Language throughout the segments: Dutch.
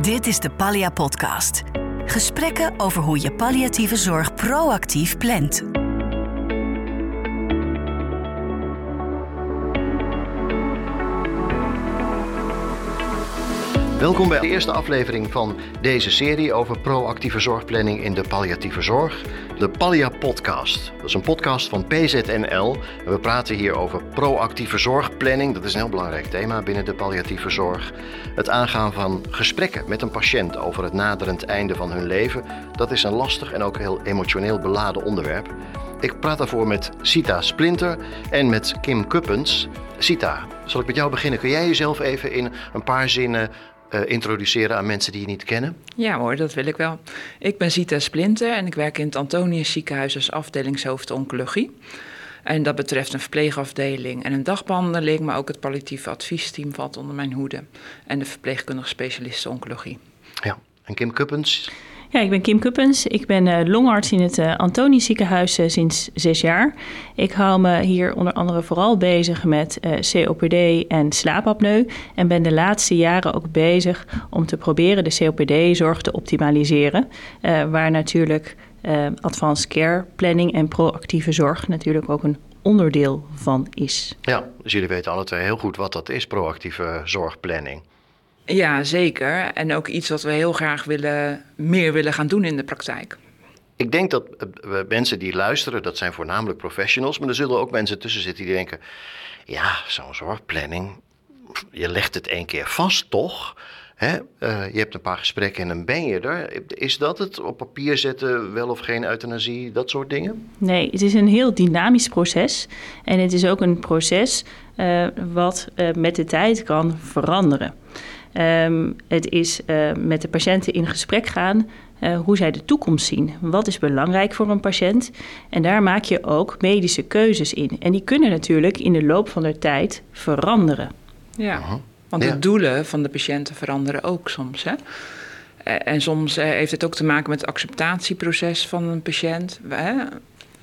Dit is de Pallia Podcast. Gesprekken over hoe je palliatieve zorg proactief plant. Welkom bij de eerste aflevering van deze serie over proactieve zorgplanning in de palliatieve zorg, de Pallia Podcast. Dat is een podcast van PZNL en we praten hier over proactieve zorgplanning. Dat is een heel belangrijk thema binnen de palliatieve zorg. Het aangaan van gesprekken met een patiënt over het naderend einde van hun leven, dat is een lastig en ook heel emotioneel beladen onderwerp. Ik praat daarvoor met Sita Splinter en met Kim Kuppens. Sita, zal ik met jou beginnen? Kun jij jezelf even in een paar zinnen uh, introduceren aan mensen die je niet kennen? Ja hoor, dat wil ik wel. Ik ben Zita Splinter en ik werk in het Antonius ziekenhuis als afdelingshoofd oncologie. En dat betreft een verpleegafdeling en een dagbehandeling, maar ook het palliatieve adviesteam valt onder mijn hoede. En de verpleegkundige specialisten oncologie. Ja, en Kim Kuppens? Ja, ik ben Kim Kuppens. Ik ben uh, longarts in het uh, Antonius ziekenhuis uh, sinds zes jaar. Ik hou me hier onder andere vooral bezig met COPD en slaapapneu. En ben de laatste jaren ook bezig om te proberen de COPD-zorg te optimaliseren. waar natuurlijk advanced care planning en proactieve zorg natuurlijk ook een onderdeel van is. Ja, dus jullie weten alle twee heel goed wat dat is, proactieve zorgplanning. Ja, zeker. En ook iets wat we heel graag willen, meer willen gaan doen in de praktijk. Ik denk dat uh, mensen die luisteren, dat zijn voornamelijk professionals, maar er zullen ook mensen tussen zitten die denken: ja, zo'n zorgplanning, je legt het één keer vast toch? Hè? Uh, je hebt een paar gesprekken en dan ben je er. Is dat het? Op papier zetten, wel of geen euthanasie, dat soort dingen? Nee, het is een heel dynamisch proces. En het is ook een proces uh, wat met de tijd kan veranderen. Um, het is uh, met de patiënten in gesprek gaan uh, hoe zij de toekomst zien. Wat is belangrijk voor een patiënt? En daar maak je ook medische keuzes in. En die kunnen natuurlijk in de loop van de tijd veranderen. Ja, want de doelen van de patiënten veranderen ook soms. Hè? En soms heeft het ook te maken met het acceptatieproces van een patiënt. Hè?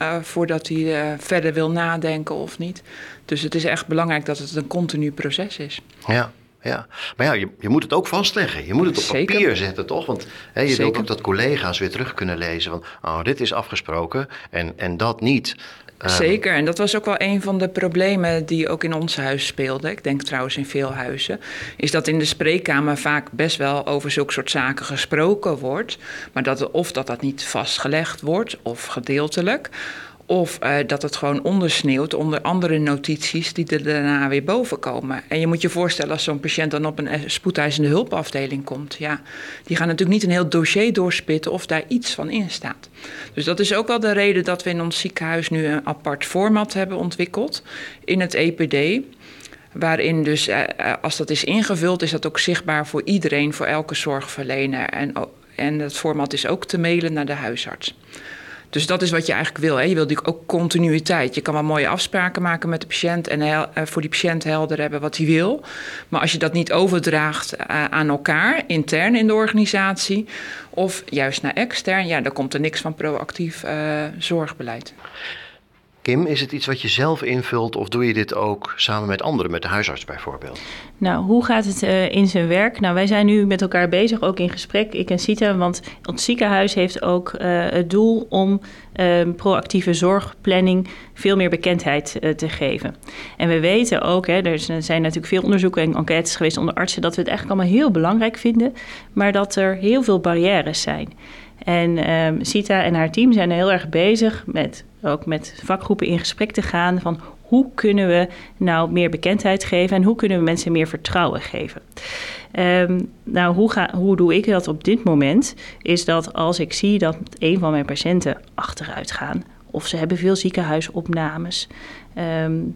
Uh, voordat hij uh, verder wil nadenken of niet. Dus het is echt belangrijk dat het een continu proces is. Ja ja. Maar ja, je, je moet het ook vastleggen. Je moet het op papier zetten, toch? Want hè, je wilt ook dat collega's weer terug kunnen lezen van... oh, dit is afgesproken en, en dat niet. Ehm, Zeker, en dat was ook wel een van de problemen die ook in ons huis speelde. Ik denk trouwens in veel huizen. Is dat in de spreekkamer vaak best wel over zulke soort zaken gesproken wordt. Maar dat of dat dat niet vastgelegd wordt, of gedeeltelijk. Of uh, dat het gewoon ondersneeuwt onder andere notities die er daarna weer boven komen. En je moet je voorstellen als zo'n patiënt dan op een eh, spoedeisende hulpafdeling komt. Ja, die gaan natuurlijk niet een heel dossier doorspitten of daar iets van in staat. Dus dat is ook wel de reden dat we in ons ziekenhuis nu een apart format hebben ontwikkeld in het EPD. Waarin dus, uh, als dat is ingevuld, is dat ook zichtbaar voor iedereen, voor elke zorgverlener. En, en het format is ook te mailen naar de huisarts. Dus dat is wat je eigenlijk wil. Hè. Je wil natuurlijk ook continuïteit. Je kan wel mooie afspraken maken met de patiënt en eh, voor die patiënt helder hebben wat hij wil. Maar als je dat niet overdraagt eh, aan elkaar, intern in de organisatie, of juist naar extern, ja, dan komt er niks van proactief uh, zorgbeleid. Kim, is het iets wat je zelf invult of doe je dit ook samen met anderen, met de huisarts bijvoorbeeld? Nou, hoe gaat het uh, in zijn werk? Nou, wij zijn nu met elkaar bezig, ook in gesprek, ik en Sita, want ons ziekenhuis heeft ook uh, het doel om uh, proactieve zorgplanning veel meer bekendheid uh, te geven. En we weten ook, hè, er zijn natuurlijk veel onderzoeken en enquêtes geweest onder artsen, dat we het eigenlijk allemaal heel belangrijk vinden, maar dat er heel veel barrières zijn. En um, Sita en haar team zijn heel erg bezig met ook met vakgroepen in gesprek te gaan van hoe kunnen we nou meer bekendheid geven en hoe kunnen we mensen meer vertrouwen geven. Um, nou, hoe, ga, hoe doe ik dat op dit moment? Is dat als ik zie dat een van mijn patiënten achteruit gaan, of ze hebben veel ziekenhuisopnames, um,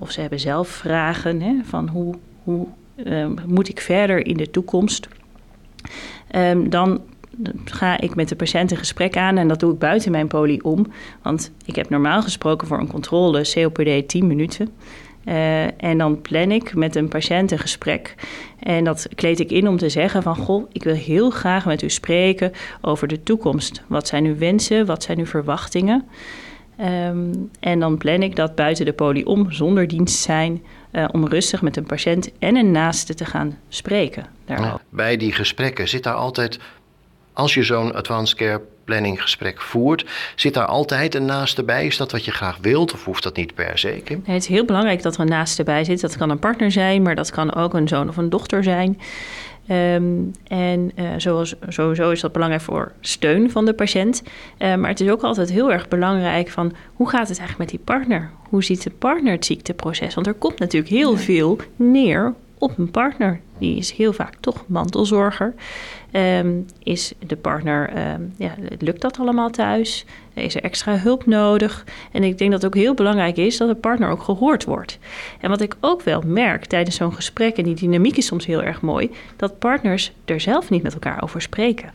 of ze hebben zelf vragen hè, van hoe, hoe moet ik verder in de toekomst, dan ga ik met de patiënt een gesprek aan en dat doe ik buiten mijn poli om. Want ik heb normaal gesproken voor een controle COPD 10 minuten. Uh, en dan plan ik met een patiënt een gesprek. En dat kleed ik in om te zeggen van... goh, ik wil heel graag met u spreken over de toekomst. Wat zijn uw wensen? Wat zijn uw verwachtingen? Um, en dan plan ik dat buiten de poli om, zonder dienst zijn... uh, om rustig met een patiënt en een naaste te gaan spreken. Ja, bij die gesprekken zit daar altijd, als je zo'n advanced care planning gesprek voert, zit daar altijd een naaste bij? Is dat wat je graag wilt of hoeft dat niet per se, Kim? het is heel belangrijk dat er een naaste bij zit. Dat kan een partner zijn, maar dat kan ook een zoon of een dochter zijn. Um, en uh, zoals, sowieso is dat belangrijk voor steun van de patiënt. Uh, maar het is ook altijd heel erg belangrijk van hoe gaat het eigenlijk met die partner? Hoe ziet de partner het ziekteproces? Want er komt natuurlijk heel veel neer op een partner. Die is heel vaak toch mantelzorger. Um, is de partner, um, ja, lukt dat allemaal thuis? Is er extra hulp nodig? En ik denk dat het ook heel belangrijk is dat de partner ook gehoord wordt. En wat ik ook wel merk tijdens zo'n gesprek, en die dynamiek is soms heel erg mooi, dat partners er zelf niet met elkaar over spreken.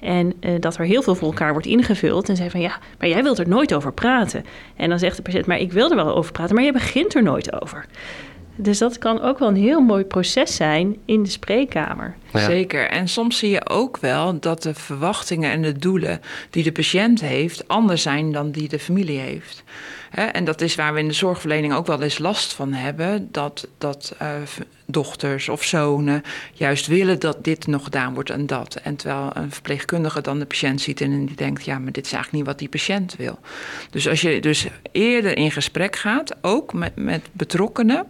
En uh, dat er heel veel voor elkaar wordt ingevuld. En zeggen van ja, maar jij wilt er nooit over praten. En dan zegt de patiënt, maar ik wil er wel over praten, maar jij begint er nooit over. Dus dat kan ook wel een heel mooi proces zijn in de spreekkamer. Zeker. En soms zie je ook wel dat de verwachtingen en de doelen die de patiënt heeft anders zijn dan die de familie heeft. En dat is waar we in de zorgverlening ook wel eens last van hebben. Dat, dat uh, dochters of zonen juist willen dat dit nog gedaan wordt en dat. En terwijl een verpleegkundige dan de patiënt ziet en die denkt: ja, maar dit is eigenlijk niet wat die patiënt wil. Dus als je dus eerder in gesprek gaat, ook met, met betrokkenen,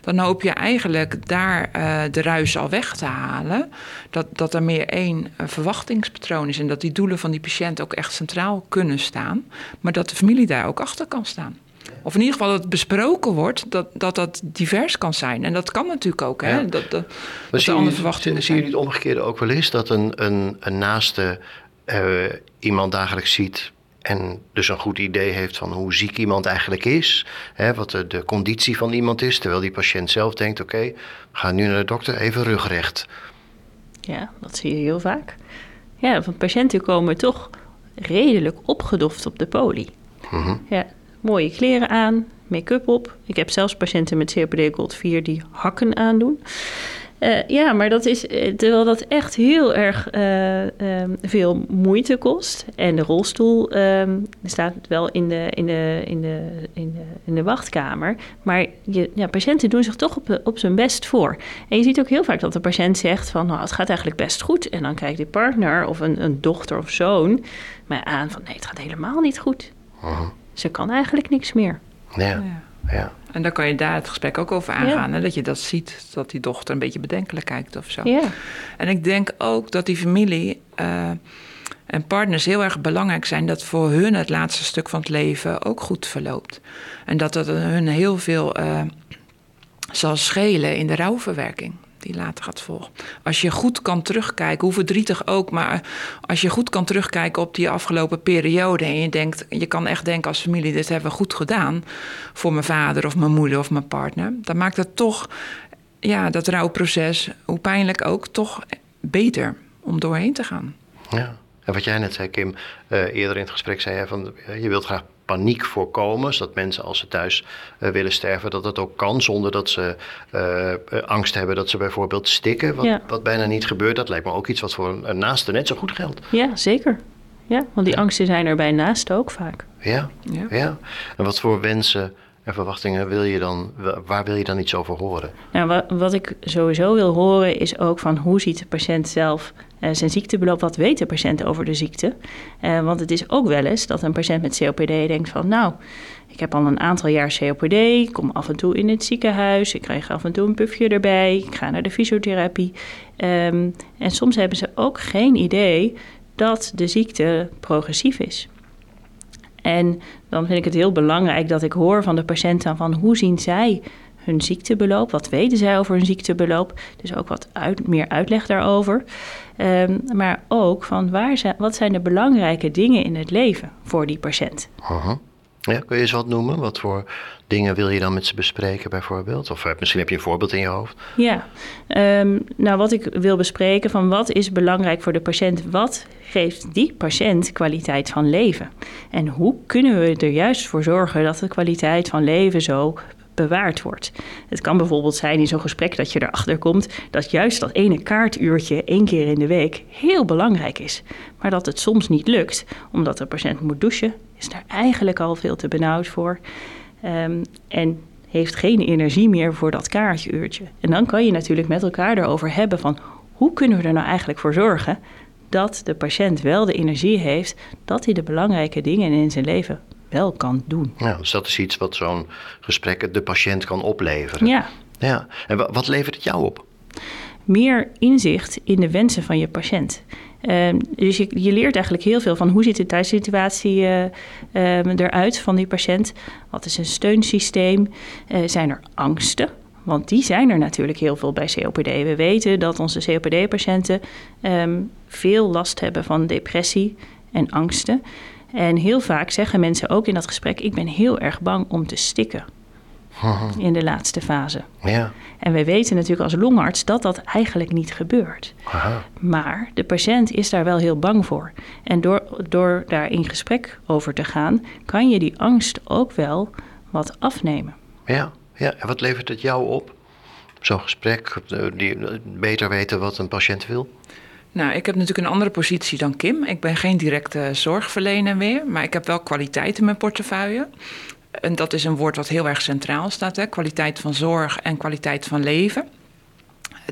dan hoop je eigenlijk daar uh, de ruis al weg te halen. Dat, dat er meer één verwachtingspatroon is en dat die doelen van die patiënt ook echt centraal kunnen staan. Maar dat de familie daar ook achter kan staan. Of in ieder geval dat het besproken wordt dat, dat dat divers kan zijn. En dat kan natuurlijk ook. Hè? Dat, dat, maar zie, andere verwachtingen zie, zie je het omgekeerde ook wel eens? Dat een, een, een naaste uh, iemand dagelijks ziet en dus een goed idee heeft van hoe ziek iemand eigenlijk is. Hè, wat de, de conditie van iemand is. Terwijl die patiënt zelf denkt, oké, okay, gaan nu naar de dokter, even rugrecht. Ja, dat zie je heel vaak. Ja, want patiënten komen toch redelijk opgedoft op de poli. Mm -hmm. Ja, mooie kleren aan, make-up op. Ik heb zelfs patiënten met COPD Gold 4 die hakken aandoen. Uh, ja, maar dat is eh, terwijl dat echt heel erg uh, um, veel moeite kost. En de rolstoel um, staat wel in de, in, de, in, de, in, de, wachtkamer. Maar je, ja, patiënten doen zich toch op, op zijn best voor. En je ziet ook heel vaak dat de patiënt zegt van nou, het gaat eigenlijk best goed. En dan kijkt de partner of een, een dochter of zoon mij aan van nee, het gaat helemaal niet goed. -huh ze kan eigenlijk niks meer. Ja. ja. En dan kan je daar het gesprek ook over aangaan. Hè? Dat je dat ziet, dat die dochter een beetje bedenkelijk kijkt of zo. Ja. En ik denk ook dat die familie uh, en partners heel erg belangrijk zijn... dat voor hun het laatste stuk van het leven ook goed verloopt. En dat dat hun heel veel uh, zal schelen in de rouwverwerking die later gaat volgen. Als je goed kan terugkijken, hoe verdrietig ook, maar als je goed kan terugkijken op die afgelopen periode en je denkt, je kan echt denken als familie, dit hebben we goed gedaan voor mijn vader of mijn moeder of mijn partner, dan maakt het toch, ja, dat rouwproces, hoe pijnlijk ook, toch beter om doorheen te gaan. Ja. En wat jij net zei, Kim, uh, eerder in het gesprek zei je van je wilt graag paniek voorkomen. Zodat mensen als ze thuis uh, willen sterven, dat dat ook kan zonder dat ze uh, angst hebben dat ze bijvoorbeeld stikken. Wat, ja. wat, bijna niet gebeurt. Dat lijkt me ook iets wat voor een, naaste net zo goed geldt. Ja, zeker. Ja, want die ja. angsten zijn er bij naasten ook vaak. Ja, ja, ja. En wat voor wensen en verwachtingen wil je dan, waar wil je dan iets over horen? Nou, wat, wat ik sowieso wil horen is ook van hoe ziet de patiënt zelf zijn ziektebeloop? Wat weet de patiënt over de ziekte? Uh, want het is ook wel eens dat een patiënt met COPD denkt van nou, ik heb al een aantal jaar COPD, ik kom af en toe in het ziekenhuis, ik krijg af en toe een pufje erbij, ik ga naar de fysiotherapie. Um, en soms hebben ze ook geen idee dat de ziekte progressief is. En dan vind ik het heel belangrijk dat ik hoor van de patiënten van hoe zien zij hun ziektebeloop, wat weten zij over hun ziektebeloop, dus ook wat uit, meer uitleg daarover. Um, maar ook van waar zijn, wat zijn de belangrijke dingen in het leven voor die patiënt. Uh -huh. Ja, kun je eens wat noemen? Wat voor dingen wil je dan met ze bespreken bijvoorbeeld? Of eh, misschien heb je een voorbeeld in je hoofd. Ja, um, nou wat ik wil bespreken van wat is belangrijk voor de patiënt? Wat geeft die patiënt kwaliteit van leven? En hoe kunnen we er juist voor zorgen dat de kwaliteit van leven zo bewaard wordt. Het kan bijvoorbeeld zijn in zo'n gesprek dat je erachter komt dat juist dat ene kaartuurtje één keer in de week heel belangrijk is. Maar dat het soms niet lukt, omdat de patiënt moet douchen, is daar eigenlijk al veel te benauwd voor. Um, en heeft geen energie meer voor dat kaartjeuurtje. En dan kan je natuurlijk met elkaar erover hebben van hoe kunnen we er nou eigenlijk voor zorgen dat de patiënt wel de energie heeft dat hij de belangrijke dingen in zijn leven wel kan doen. Ja, dus dat is iets wat zo'n gesprek de patiënt kan opleveren. Ja. ja. En wat levert het jou op? Meer inzicht in de wensen van je patiënt. Ehm, dus je, je, leert eigenlijk heel veel van hoe ziet de thuissituatie uh, eruit van die patiënt. Wat is een steunsysteem? Uh, zijn er angsten? Want die zijn er natuurlijk heel veel bij COPD. We weten dat onze COPD-patiënten ehm, veel last hebben van depressie en angsten. En heel vaak zeggen mensen ook in dat gesprek: Ik ben heel erg bang om te stikken. In de laatste fase. Ja. En we weten natuurlijk als longarts dat dat eigenlijk niet gebeurt. Aha. Maar de patiënt is daar wel heel bang voor. En door, door daar in gesprek over te gaan, kan je die angst ook wel wat afnemen. Ja, ja. en wat levert het jou op? Zo'n gesprek, eh, die, beter weten wat een patiënt wil? Nou, ik heb natuurlijk een andere positie dan Kim. Ik ben geen directe zorgverlener meer, maar ik heb wel kwaliteit in mijn portefeuille. En dat is een woord wat heel erg centraal staat: hè? kwaliteit van zorg en kwaliteit van leven.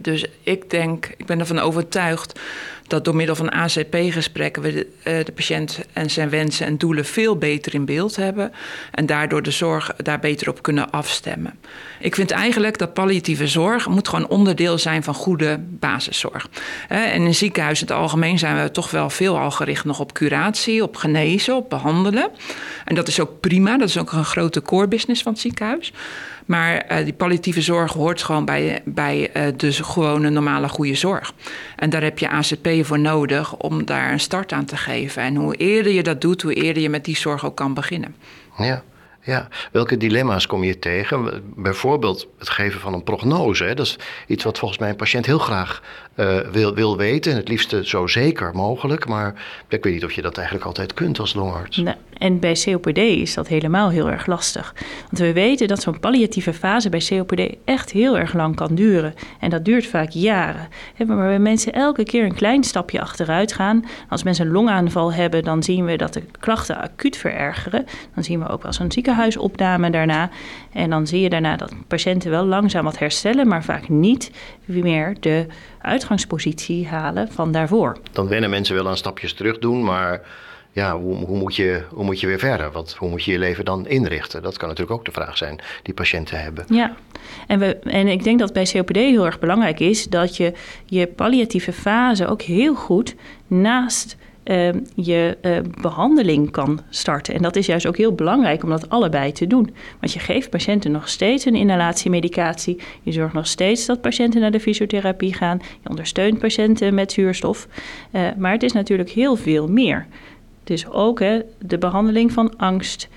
Dus ik denk, ik ben ervan overtuigd dat door middel van ACP-gesprekken we de, uh, de, patiënt en zijn wensen en doelen veel beter in beeld hebben. En daardoor de zorg daar beter op kunnen afstemmen. Ik vind eigenlijk dat palliatieve zorg moet gewoon onderdeel zijn van goede basiszorg. En in ziekenhuizen in het algemeen zijn we toch wel veel al gericht nog op curatie, op genezen, op behandelen. En dat is ook prima, dat is ook een grote core business van het ziekenhuis. Maar uh, die palliatieve zorg hoort gewoon bij, bij uh, de gewone normale goede zorg. En daar heb je ACP voor nodig om daar een start aan te geven. En hoe eerder je dat doet, hoe eerder je met die zorg ook kan beginnen. Ja. Ja, welke dilemma's kom je tegen? Bijvoorbeeld het geven van een prognose. Hè? Dat is iets wat volgens mij een patiënt heel graag uh, wil, wil weten. En het liefste zo zeker mogelijk. Maar ik weet niet of je dat eigenlijk altijd kunt als longarts. En bij COPD is dat helemaal heel erg lastig. Want we weten dat zo'n palliatieve fase bij COPD echt heel erg lang kan duren. En dat duurt vaak jaren. Maar waar mensen elke keer een klein stapje achteruit gaan. Als mensen een longaanval hebben, dan zien we dat de klachten acuut verergeren. Dan zien we ook wel zo'n ziekenhuisopname daarna. En dan zie je daarna dat patiënten wel langzaam wat herstellen, maar vaak niet meer de uitgangspositie halen van daarvoor. Dan wennen mensen wel aan stapjes terug doen, maar ja, hoe, hoe, moet je, hoe moet je weer verder? Wat, hoe moet je je leven dan inrichten? Dat kan natuurlijk ook de vraag zijn die patiënten hebben. Ja, en, we, en ik denk dat bij COPD heel erg belangrijk is dat je je palliatieve fase ook heel goed naast je uh, behandeling kan starten. En dat is juist ook heel belangrijk om dat allebei te doen. Want je geeft patiënten nog steeds een inhalatiemedicatie. Je zorgt nog steeds dat patiënten naar de fysiotherapie gaan. Je ondersteunt patiënten met zuurstof. Uh, maar het is natuurlijk heel veel meer. Dus ook hè, de behandeling van angst.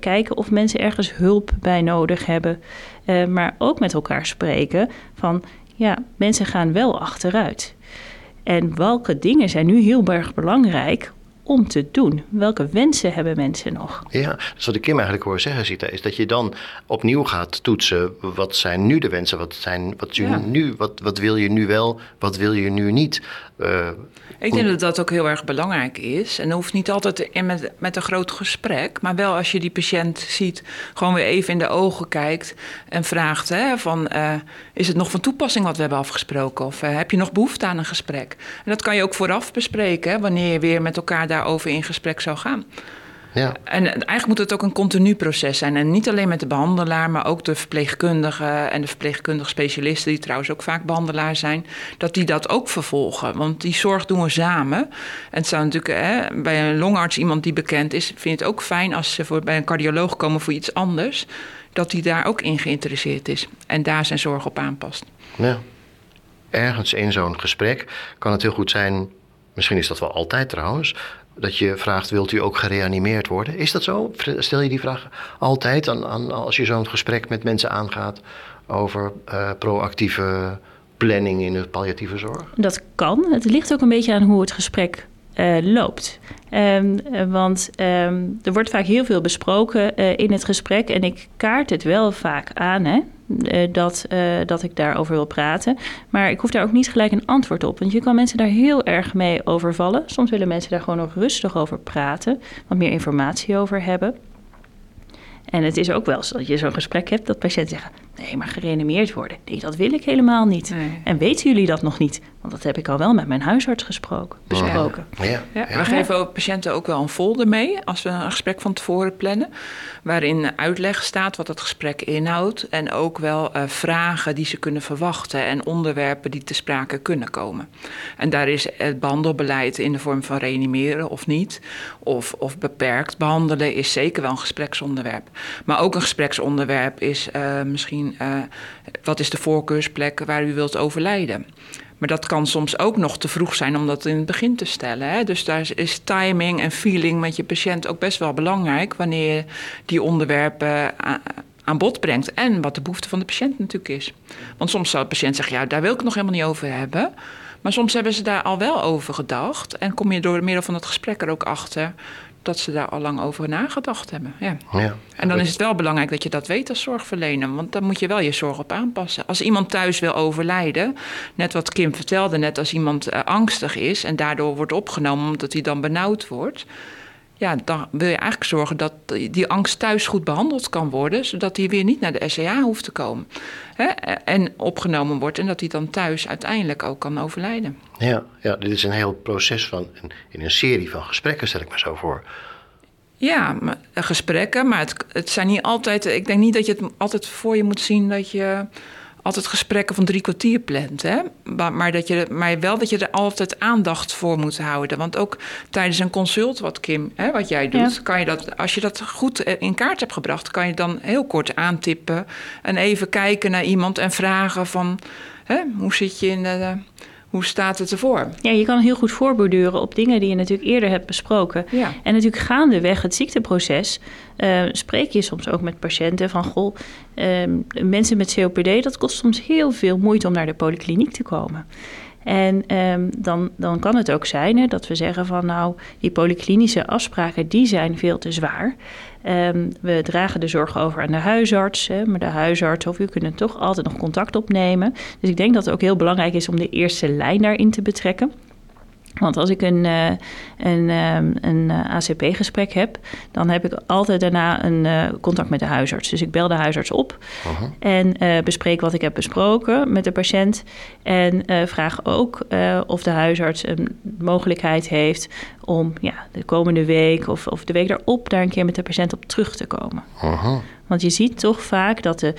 kijken of mensen ergens hulp bij nodig hebben. maar ook met elkaar spreken van ja, mensen gaan wel achteruit. En welke dingen zijn nu heel erg belangrijk om te doen? Welke wensen hebben mensen nog? Ja, dus wat ik Kim eigenlijk hoor zeggen, Zita, is dat je dan opnieuw gaat toetsen. Wat zijn nu de wensen? Wat, zijn, wat, ja. nu, wat, wat wil je nu wel? Wat wil je nu niet? Uh, ik denk dat dat ook heel erg belangrijk is. En dat hoeft niet altijd in met, met een groot gesprek. Maar wel als je die patiënt ziet, gewoon weer even in de ogen kijkt. En vraagt: hè, van, uh, Is het nog van toepassing wat we hebben afgesproken? Of uh, heb je nog behoefte aan een gesprek? En dat kan je ook vooraf bespreken, hè, wanneer je weer met elkaar daarover in gesprek zou gaan. Ja. En eigenlijk moet het ook een continu proces zijn. En niet alleen met de behandelaar, maar ook de verpleegkundigen en de verpleegkundige specialisten, die trouwens ook vaak behandelaar zijn, dat die dat ook vervolgen. Want die zorg doen we samen. En het zou natuurlijk hè, bij een longarts, iemand die bekend is, vind het ook fijn als ze voor, bij een cardioloog komen voor iets anders, dat die daar ook in geïnteresseerd is en daar zijn zorg op aanpast. Ja. Ergens in zo'n gesprek kan het heel goed zijn Misschien is dat wel altijd trouwens. Dat je vraagt, wilt u ook gereanimeerd worden? Is dat zo? Stel je die vraag altijd aan, aan als je zo'n gesprek met mensen aangaat over uh, proactieve planning in de palliatieve zorg? Dat kan. Het ligt ook een beetje aan hoe het gesprek uh, loopt. Um, want um, er wordt vaak heel veel besproken in het gesprek en ik kaart het wel vaak aan. Hè? Uh, dat, uh, dat ik daarover wil praten. Maar ik hoef daar ook niet gelijk een antwoord op. Want je kan mensen daar heel erg mee overvallen. Soms willen mensen daar gewoon nog rustig over praten, wat meer informatie over hebben. En het is ook wel zo dat je zo'n gesprek hebt dat patiënten zeggen: nee, maar gereanimeerd worden, nee, dat wil ik helemaal niet. Nee. En weten jullie dat nog niet? Want dat heb ik al wel met mijn huisarts gesproken, besproken. Ja, Ja, ja. we geven ook patiënten ook wel een folder mee als we een gesprek van tevoren plannen. Waarin uitleg staat wat het gesprek inhoudt. En ook wel eh, vragen die ze kunnen verwachten en onderwerpen die te sprake kunnen komen. En daar is het behandelbeleid in de vorm van reanimeren of niet. Of, of beperkt behandelen is zeker wel een gespreksonderwerp. Maar ook een gespreksonderwerp is eh, misschien eh, wat is de voorkeursplek waar u wilt overlijden. Maar dat kan soms ook nog te vroeg zijn om dat in het begin te stellen. Hè? Dus daar is timing en feeling met je patiënt ook best wel belangrijk wanneer je die onderwerpen aan bod brengt. En wat de behoefte van de patiënt natuurlijk is. Want soms zal de patiënt zeggen, ja, daar wil ik het nog helemaal niet over hebben. Maar soms hebben ze daar al wel over gedacht. En kom je door middel van het gesprek er ook achter dat ze daar al lang over nagedacht hebben. Ja. Ja. En dan is het wel belangrijk dat je dat weet als zorgverlener. Want dan moet je wel je zorg op aanpassen. Als iemand thuis wil overlijden, net wat Kim vertelde, net als iemand eh, angstig is en daardoor wordt opgenomen omdat hij dan benauwd wordt. Ja, dan wil je eigenlijk zorgen dat die angst thuis goed behandeld kan worden, zodat hij weer niet naar de SCA hoeft te komen. Hè? En opgenomen wordt en dat hij dan thuis uiteindelijk ook kan overlijden. Ja, ja, dit is een heel proces van, in een serie van gesprekken, stel ik me zo voor. Ja, maar, eh, gesprekken, maar het, het zijn niet altijd. Ik denk niet dat je het altijd voor je moet zien dat je altijd gesprekken van drie kwartier plant. Hè? Maar, dat je, maar wel dat je er altijd aandacht voor moet houden. Want ook tijdens een consult, wat Kim, hè, wat jij doet, Ja. kan je dat, als je dat goed eh, in kaart hebt gebracht, kan je dan heel kort aantippen en even kijken naar iemand en vragen van hè, hoe zit je in de, hoe staat het ervoor? Ja, je kan heel goed voorborduren op dingen die je natuurlijk eerder hebt besproken. Ja. En natuurlijk gaandeweg het ziekteproces eh, spreek je soms ook met patiënten van... goh, ehm, mensen met COPD, dat kost soms heel veel moeite om naar de polykliniek te komen. En ehm, dan, dan kan het ook zijn hè, dat we zeggen van nou, die polyklinische afspraken die zijn veel te zwaar. Ehm, we dragen de zorg over aan de huisarts, hè, maar de huisarts of u kunnen toch altijd nog contact opnemen. Dus ik denk dat het ook heel belangrijk is om de eerste lijn daarin te betrekken. Want als ik een, eh, een, ehm, een eh, ACP-gesprek heb, dan heb ik altijd daarna een eh, contact met de huisarts. Dus ik bel de huisarts op en eh, bespreek wat ik heb besproken met de patiënt. En vraag ook of de huisarts een mogelijkheid heeft om ja, de komende week of, of de week daarop daar een keer met de patiënt op terug te komen. Mhm. Want je ziet toch vaak dat de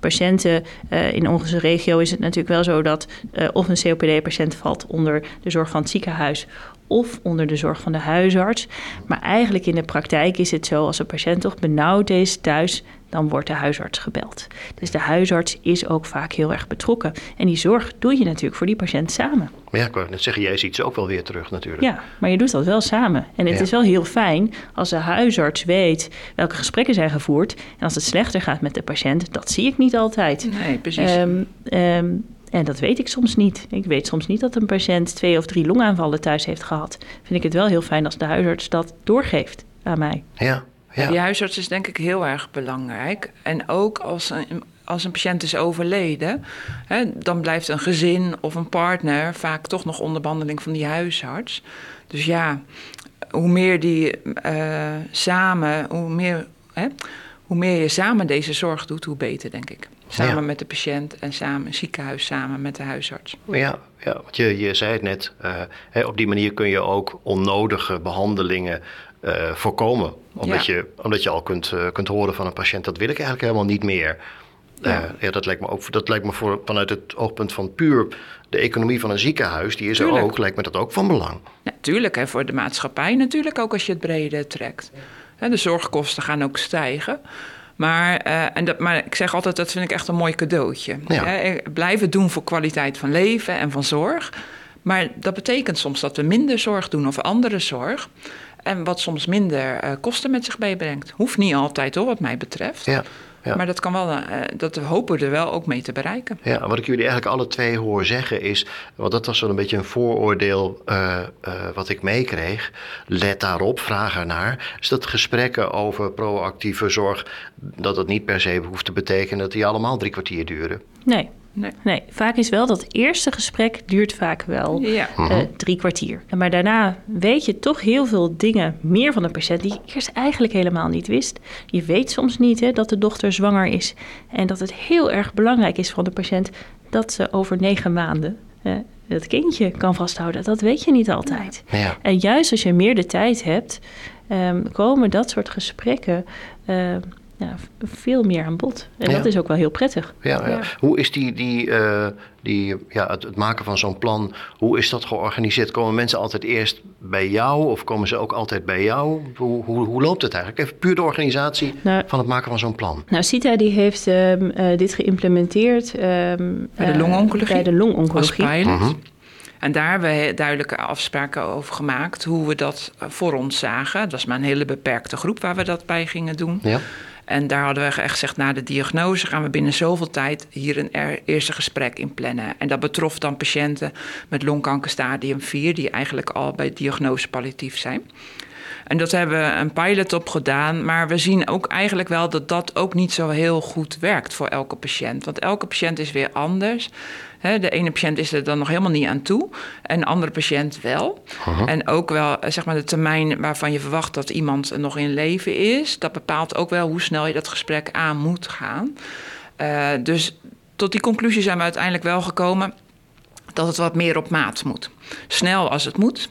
patiënten eh, in onze regio is het natuurlijk wel zo dat eh, of een COPD-patiënt valt onder de zorg van het ziekenhuis of onder de zorg van de huisarts. Maar eigenlijk in de praktijk is het zo als een patiënt toch benauwd is thuis, dan wordt de huisarts gebeld. Dus de huisarts is ook vaak heel erg betrokken. En die zorg doe je natuurlijk voor die patiënt samen. Maar ja, ik wou net zeggen, jij ziet ze ook wel weer terug natuurlijk. Ja, maar je doet dat wel samen. En het Ja. is wel heel fijn als de huisarts weet welke gesprekken zijn gevoerd. En als het slechter gaat met de patiënt, dat zie ik niet altijd. Nee, precies. Ehm, ehm, en dat weet ik soms niet. Ik weet soms niet dat een patiënt twee of drie longaanvallen thuis heeft gehad. Vind ik het wel heel fijn als de huisarts dat doorgeeft aan mij. Ja, ja. Die huisarts is denk ik heel erg belangrijk. En ook als een, als een patiënt is overleden, hè, dan blijft een gezin of een partner vaak toch nog onder behandeling van die huisarts. Dus ja, hoe meer die eh, samen, hoe meer, hè, hoe meer je samen deze zorg doet, hoe beter, denk ik. Samen Ja. met de patiënt en samen een ziekenhuis samen met de huisarts. Ja, ja want je, je zei het net, eh, hè, op die manier kun je ook onnodige behandelingen eh, voorkomen. Omdat, Ja. je, omdat je al kunt, eh, kunt horen van een patiënt, dat wil ik eigenlijk helemaal niet meer. Ja. Ja. ja, dat lijkt me ook dat lijkt me voor, vanuit het oogpunt van puur de economie van een ziekenhuis, die is er ook, lijkt me dat ook van belang. Ja, tuurlijk, hè, voor de maatschappij natuurlijk ook als je het breder trekt. De zorgkosten gaan ook stijgen. Maar, eh, en dat, maar ik zeg altijd, dat vind ik echt een mooi cadeautje. Ja. Eh, blijven doen voor kwaliteit van leven en van zorg. Maar dat betekent soms dat we minder zorg doen of andere zorg. En wat soms minder eh, kosten met zich meebrengt. Hoeft niet altijd hoor, wat mij betreft. Ja, ja. Maar dat kan wel, eh, dat hopen we er wel ook mee te bereiken. Ja, wat ik jullie eigenlijk alle twee hoor zeggen is, want dat was zo'n beetje een vooroordeel eh, eh, wat ik meekreeg. Let daarop, vraag ernaar. Is dat gesprekken over proactieve zorg, dat het niet per se hoeft te betekenen dat die allemaal drie kwartier duren. Nee, Nee. Nee, vaak is wel dat eerste gesprek duurt vaak wel Ja. eh, drie kwartier. Maar daarna weet je toch heel veel dingen meer van de patiënt die je eerst eigenlijk helemaal niet wist. Je weet soms niet hè, dat de dochter zwanger is en dat het heel erg belangrijk is voor de patiënt dat ze over negen maanden eh, het kindje kan vasthouden. Dat weet je niet altijd. Ja. En juist als je meer de tijd hebt, ehm, komen dat soort gesprekken ehm, ja, veel meer aan bod. En Ja. dat is ook wel heel prettig. Ja, ja. Ja. Hoe is die, die, eh, die, ja, het, het maken van zo'n plan, hoe is dat georganiseerd? Komen mensen altijd eerst bij jou of komen ze ook altijd bij jou? Hoe, hoe, hoe loopt het eigenlijk? Even puur de organisatie Nou, van het maken van zo'n plan. Nou, CITA die heeft ehm, eh, dit geïmplementeerd ehm, Bij de eh, longoncologie? Bij de Als longoncologie. pilot. Mhm. En daar hebben we duidelijke afspraken over gemaakt hoe we dat voor ons zagen. Dat was maar een hele beperkte groep waar we dat bij gingen doen. Ja? En daar hadden we echt gezegd, na de diagnose gaan we binnen zoveel tijd hier een er- eerste gesprek in plannen. En dat betrof dan patiënten met longkanker stadium 4, die eigenlijk al bij diagnose palliatief zijn. En dat hebben we een pilot op gedaan, maar we zien ook eigenlijk wel dat dat ook niet zo heel goed werkt voor elke patiënt. Want elke patiënt is weer anders. De ene patiënt is er dan nog helemaal niet aan toe, en de andere patiënt wel. En ook wel eh, zeg maar, de termijn waarvan je verwacht dat iemand nog in leven is, dat bepaalt ook wel hoe snel je dat gesprek aan moet gaan. Eh, dus tot die conclusie zijn we uiteindelijk wel gekomen dat het wat meer op maat moet. Snel als het moet.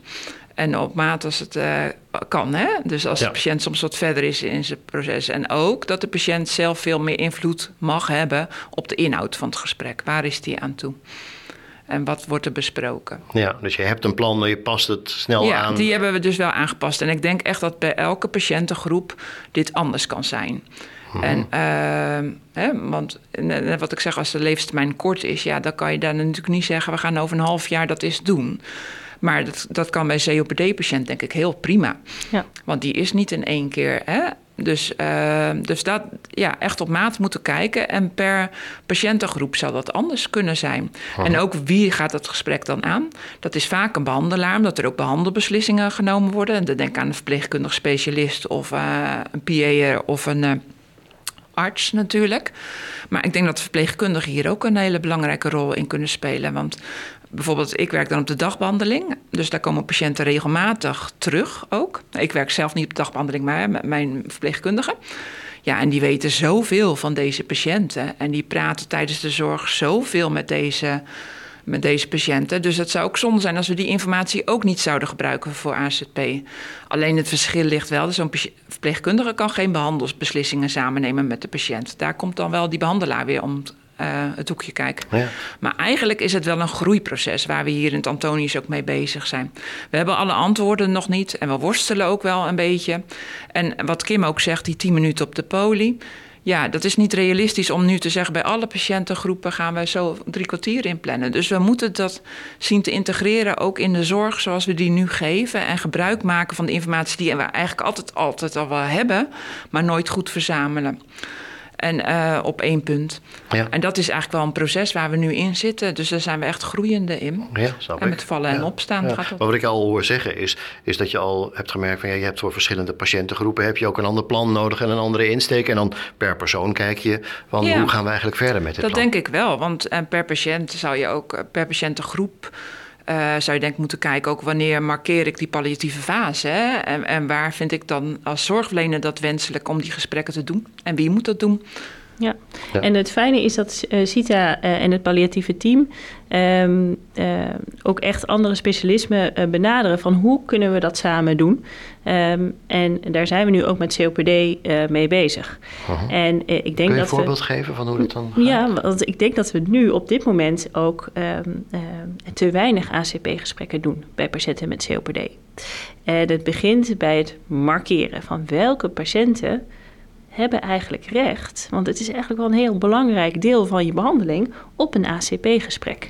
En op maat als het eh, kan. Hè? Dus als Ja. de patiënt soms wat verder is in zijn proces. En ook dat de patiënt zelf veel meer invloed mag hebben op de inhoud van het gesprek. Waar is die aan toe? En wat wordt er besproken? ja, dus je hebt een plan, maar je past het snel ja, aan. die hebben we dus wel aangepast. En ik denk echt dat bij elke patiëntengroep dit anders kan zijn. En, ehm, hè, want wat ik zeg, als de levenstermijn kort is, ja, dan kan je daar natuurlijk niet zeggen, we gaan over een half jaar dat eens doen. Maar dat, dat kan bij COPD-patiënt denk ik heel prima. Ja. Want die is niet in één keer. Hè? Dus, eh, dus dat ja, echt op maat moeten kijken. En per patiëntengroep zal dat anders kunnen zijn. En ook wie gaat dat gesprek dan aan? Dat is vaak een behandelaar, omdat er ook behandelbeslissingen genomen worden. En dan denk ik aan een verpleegkundig specialist of eh, een PA'er of een. eh, arts natuurlijk. Maar ik denk dat verpleegkundigen hier ook een hele belangrijke rol in kunnen spelen. Want bijvoorbeeld, ik werk dan op de dagbehandeling. Dus daar komen patiënten regelmatig terug ook. Ik werk zelf niet op de dagbehandeling, maar met mijn verpleegkundigen. Ja, en die weten zoveel van deze patiënten. En die praten tijdens de zorg zoveel met deze, met deze patiënten. Dus het zou ook zonde zijn als we die informatie ook niet zouden gebruiken voor AZP. Alleen het verschil ligt wel. Zo'n verpleegkundige kan geen behandelsbeslissingen samen nemen met de patiënt. Daar komt dan wel die behandelaar weer om het hoekje kijken. Ja. Maar eigenlijk is het wel een groeiproces waar we hier in het Antonius ook mee bezig zijn. We hebben alle antwoorden nog niet en we worstelen ook wel een beetje. En wat Kim ook zegt, die 10 minuten op de poli. Ja, dat is niet realistisch om nu te zeggen bij alle patiëntengroepen gaan wij zo drie kwartier inplannen. Dus we moeten dat zien te integreren ook in de zorg zoals we die nu geven. En gebruik maken van de informatie die we eigenlijk altijd, altijd al wel hebben, maar nooit goed verzamelen. En eh, op één punt. Ja. En dat is eigenlijk wel een proces waar we nu in zitten. Dus daar zijn we echt groeiende in. Ja, snap En ik. met vallen en opstaan Ja. gaat Maar dat. wat ik al hoor zeggen is, is dat je al hebt gemerkt van ja, je hebt voor verschillende patiëntengroepen heb je ook een ander plan nodig en een andere insteek. En dan per persoon kijk je van hoe gaan we eigenlijk verder met dit Dat plan. denk ik wel. Want en per patiënt zou je ook, eh, per patiëntengroep. Eh, zou je denk moeten kijken ook wanneer markeer ik die palliatieve fase. Hè? En, en waar vind ik dan als zorgverlener dat wenselijk om die gesprekken te doen? En wie moet dat doen? Ja. Ja. en het fijne is dat eh, CITA eh, en het palliatieve team eh, ook echt andere specialismen eh, benaderen van hoe kunnen we dat samen doen. Ehm, en daar zijn we nu ook met COPD eh, mee bezig. En eh, ik denk Kun je een dat we- voorbeeld geven van hoe dat dan gaat? Ja, want ik denk dat we nu op dit moment ook ehm, te weinig ACP-gesprekken doen bij patiënten met COPD. En het begint bij het markeren van welke patiënten hebben eigenlijk recht, want het is eigenlijk wel een heel belangrijk deel van je behandeling, op een ACP-gesprek.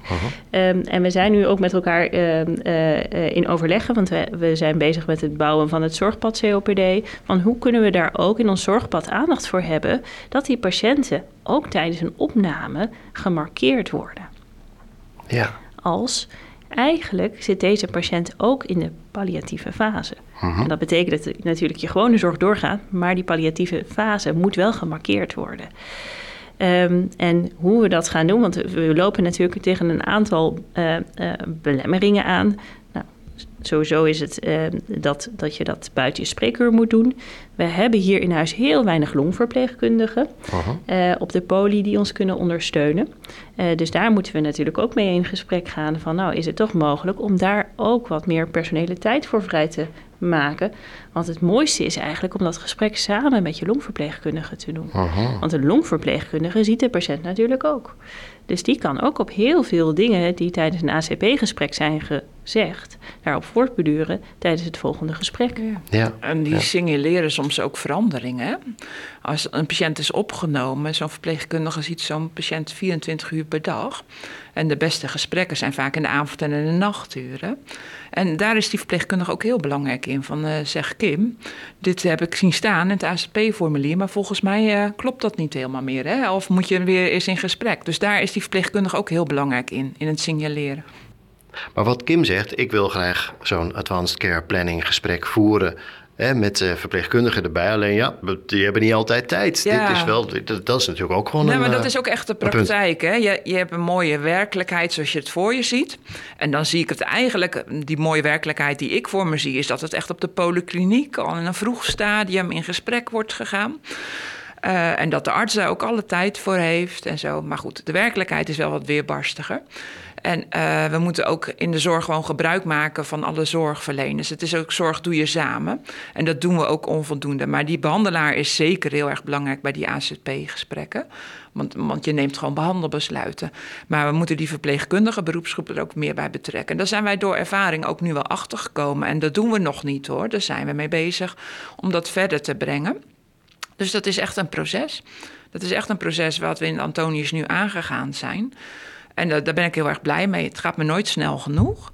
Ehm, en we zijn nu ook met elkaar ehm, eh, eh, in overleggen, want we, we zijn bezig met het bouwen van het zorgpad COPD. Van hoe kunnen we daar ook in ons zorgpad aandacht voor hebben, dat die patiënten ook tijdens een opname gemarkeerd worden. Ja. Als eigenlijk zit deze patiënt ook in de palliatieve fase. Mhm. En dat betekent dat natuurlijk je gewone zorg doorgaat, maar die palliatieve fase moet wel gemarkeerd worden. Ehm, en hoe we dat gaan doen, want we lopen natuurlijk tegen een aantal uh, uh, belemmeringen aan. Sowieso is het uh, dat, dat je dat buiten je spreekuur moet doen. We hebben hier in huis heel weinig longverpleegkundigen uh-huh. op de poli die ons kunnen ondersteunen. dus daar moeten we natuurlijk ook mee in gesprek gaan van nou is het toch mogelijk om daar ook wat meer personele tijd voor vrij te maken. Want het mooiste is eigenlijk om dat gesprek samen met je longverpleegkundige te doen. Want een longverpleegkundige ziet de patiënt natuurlijk ook. Dus die kan ook op heel veel dingen die tijdens een ACP-gesprek zijn gezegd, daarop voortbeduren tijdens het volgende gesprek. Ja. Ja. En die Ja. signaleren soms ook veranderingen. Als een patiënt is opgenomen, zo'n verpleegkundige ziet zo'n patiënt 24 uur per dag. En de beste gesprekken zijn vaak in de avond en in de nachturen. En daar is die verpleegkundige ook heel belangrijk in. Van eh, zeg Kim, dit heb ik zien staan in het ACP-formulier, maar volgens mij eh, klopt dat niet helemaal meer. Hè? Of moet je weer eens in gesprek? Dus daar is die verpleegkundige ook heel belangrijk in, in het signaleren. Maar wat Kim zegt, ik wil graag zo'n advanced care planning gesprek voeren. Hè, met verpleegkundigen erbij. Alleen ja, die hebben niet altijd tijd. Ja. Dit is wel, dat, dat is natuurlijk ook gewoon Nee, een... maar dat eh, is ook echt de praktijk. Hè? Je, je hebt een mooie werkelijkheid zoals je het voor je ziet. En dan zie ik het eigenlijk, die mooie werkelijkheid die ik voor me zie, is dat het echt op de polykliniek al in een vroeg stadium in gesprek wordt gegaan. Eh, en dat de arts daar ook alle tijd voor heeft en zo. Maar goed, de werkelijkheid is wel wat weerbarstiger. En eh, we moeten ook in de zorg gewoon gebruik maken van alle zorgverleners. Het is ook zorg doe je samen. En dat doen we ook onvoldoende. Maar die behandelaar is zeker heel erg belangrijk bij die AZP-gesprekken. Want, want je neemt gewoon behandelbesluiten. Maar we moeten die verpleegkundige beroepsgroep er ook meer bij betrekken. En daar zijn wij door ervaring ook nu wel achter gekomen. En dat doen we nog niet hoor. Daar zijn we mee bezig om dat verder te brengen. Dus dat is echt een proces. Dat is echt een proces wat we in Antonius nu aangegaan zijn. En da- daar ben ik heel erg blij mee. Het gaat me nooit snel genoeg.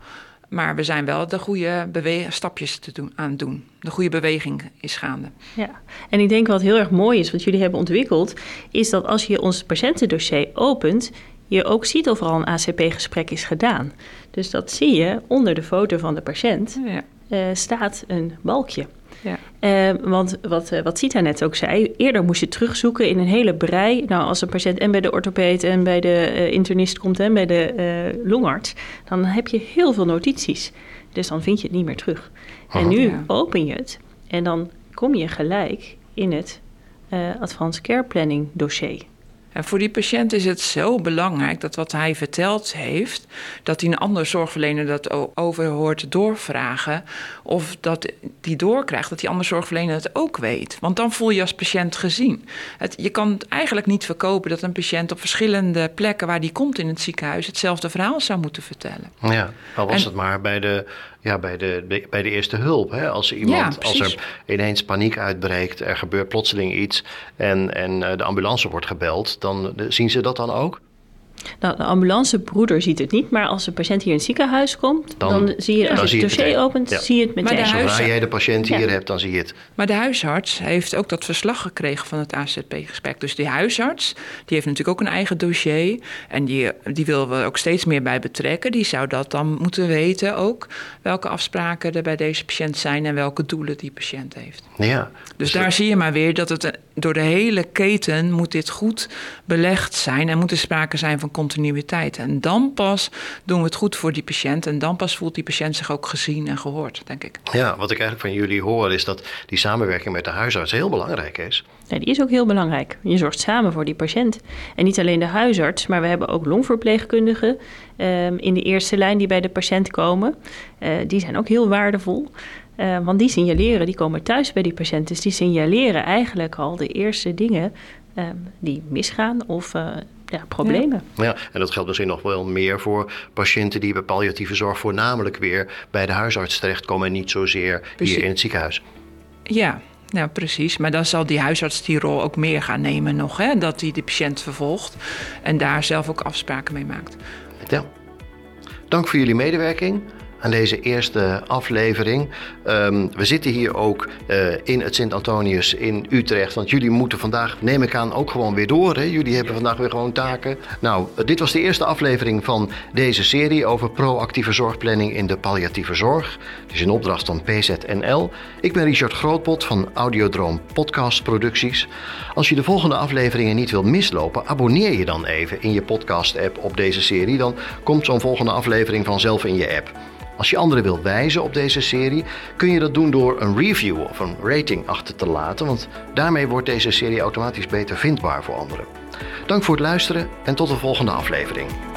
Maar we zijn wel de goede stapjes te doen, aan het doen. De goede beweging is gaande. Ja, en ik denk wat heel erg mooi is, wat jullie hebben ontwikkeld, is dat als je ons patiëntendossier opent, je ook ziet of er al een ACP-gesprek is gedaan. Dus dat zie je onder de foto van de patiënt Ja. eh, staat een balkje. Ja. Eh, want wat, eh, wat Sita net ook zei, eerder moest je terugzoeken in een hele brei. Nou, als een patiënt en bij de orthopeed en bij de eh, internist komt en bij de eh, longarts, dan heb je heel veel notities. Dus dan vind je het niet meer terug. En nu Ja. open je het en dan kom je gelijk in het Advanced Care Planning dossier. En voor die patiënt is het zo belangrijk dat wat hij verteld heeft, dat hij een andere zorgverlener dat over hoort doorvragen. Of dat die doorkrijgt, dat die andere zorgverlener het ook weet. Want dan voel je je als patiënt gezien. Het, je kan het eigenlijk niet verkopen dat een patiënt op verschillende plekken waar die komt in het ziekenhuis hetzelfde verhaal zou moeten vertellen. Ja, al was En- het maar bij de, ja, bij de, bij de eerste hulp. Hè? Als, er iemand, Ja, als er ineens paniek uitbreekt, er gebeurt plotseling iets en, en eh, de ambulance wordt gebeld, dan eh, zien ze dat dan ook? Nou, de ambulancebroeder ziet het niet, maar als een patiënt hier in het ziekenhuis komt, Dan- dan, zie je, als dan je het dossier opent, Ja. zie je het Maar meteen. de Zodra jij de patiënt hier Ja. hebt, dan zie je het. Maar de huisarts heeft ook dat verslag gekregen van het AZP-gesprek. Dus die huisarts, die heeft natuurlijk ook een eigen dossier. En die, die willen we ook steeds meer bij betrekken. Die zou dat dan moeten weten ook. Welke afspraken er bij deze patiënt zijn en welke doelen die patiënt heeft. Ja. Dus daar zie je maar weer dat het door de hele keten moet dit goed belegd zijn. En moet er sprake zijn van continuïteit. En dan pas doen we het goed voor die patiënt. En dan pas voelt die patiënt zich ook gezien en gehoord, denk ik. Ja, wat ik eigenlijk van jullie hoor is dat die samenwerking met de huisarts heel belangrijk is. Ja, die is ook heel belangrijk. Je zorgt samen voor die patiënt. En niet alleen de huisarts, maar we hebben ook longverpleegkundigen ehm, in de eerste lijn die bij de patiënt komen. Eh, die zijn ook heel waardevol. Eh, want die signaleren, die komen thuis bij die patiënt. Dus die signaleren eigenlijk al de eerste dingen ehm, die misgaan of eh, ja, problemen. Ja, en dat geldt misschien nog wel meer voor patiënten die bij palliatieve zorg voornamelijk weer bij de huisarts terechtkomen en niet zozeer Precies. hier in het ziekenhuis. Ja, ja, precies. Maar dan zal die huisarts die rol ook meer gaan nemen nog. Hè? Dat hij de patiënt vervolgt en daar zelf ook afspraken mee maakt. Ja. Dank voor jullie medewerking. Aan deze eerste aflevering. Ehm, we zitten hier ook uh, in het Sint-Antonius in Utrecht. Want jullie moeten vandaag, neem ik aan, ook gewoon weer door. Hè? Jullie hebben vandaag weer gewoon taken. Nou, dit was de eerste aflevering van deze serie over proactieve zorgplanning in de palliatieve zorg. Dus in opdracht van PZNL. Ik ben Richard Grootpot van Audiodroom Podcast Producties. Als je de volgende afleveringen niet wil mislopen, abonneer je dan even in je podcast-app op deze serie. Dan komt zo'n volgende aflevering vanzelf in je app. Als je anderen wilt wijzen op deze serie, kun je dat doen door een review of een rating achter te laten, want daarmee wordt deze serie automatisch beter vindbaar voor anderen. Dank voor het luisteren en tot de volgende aflevering.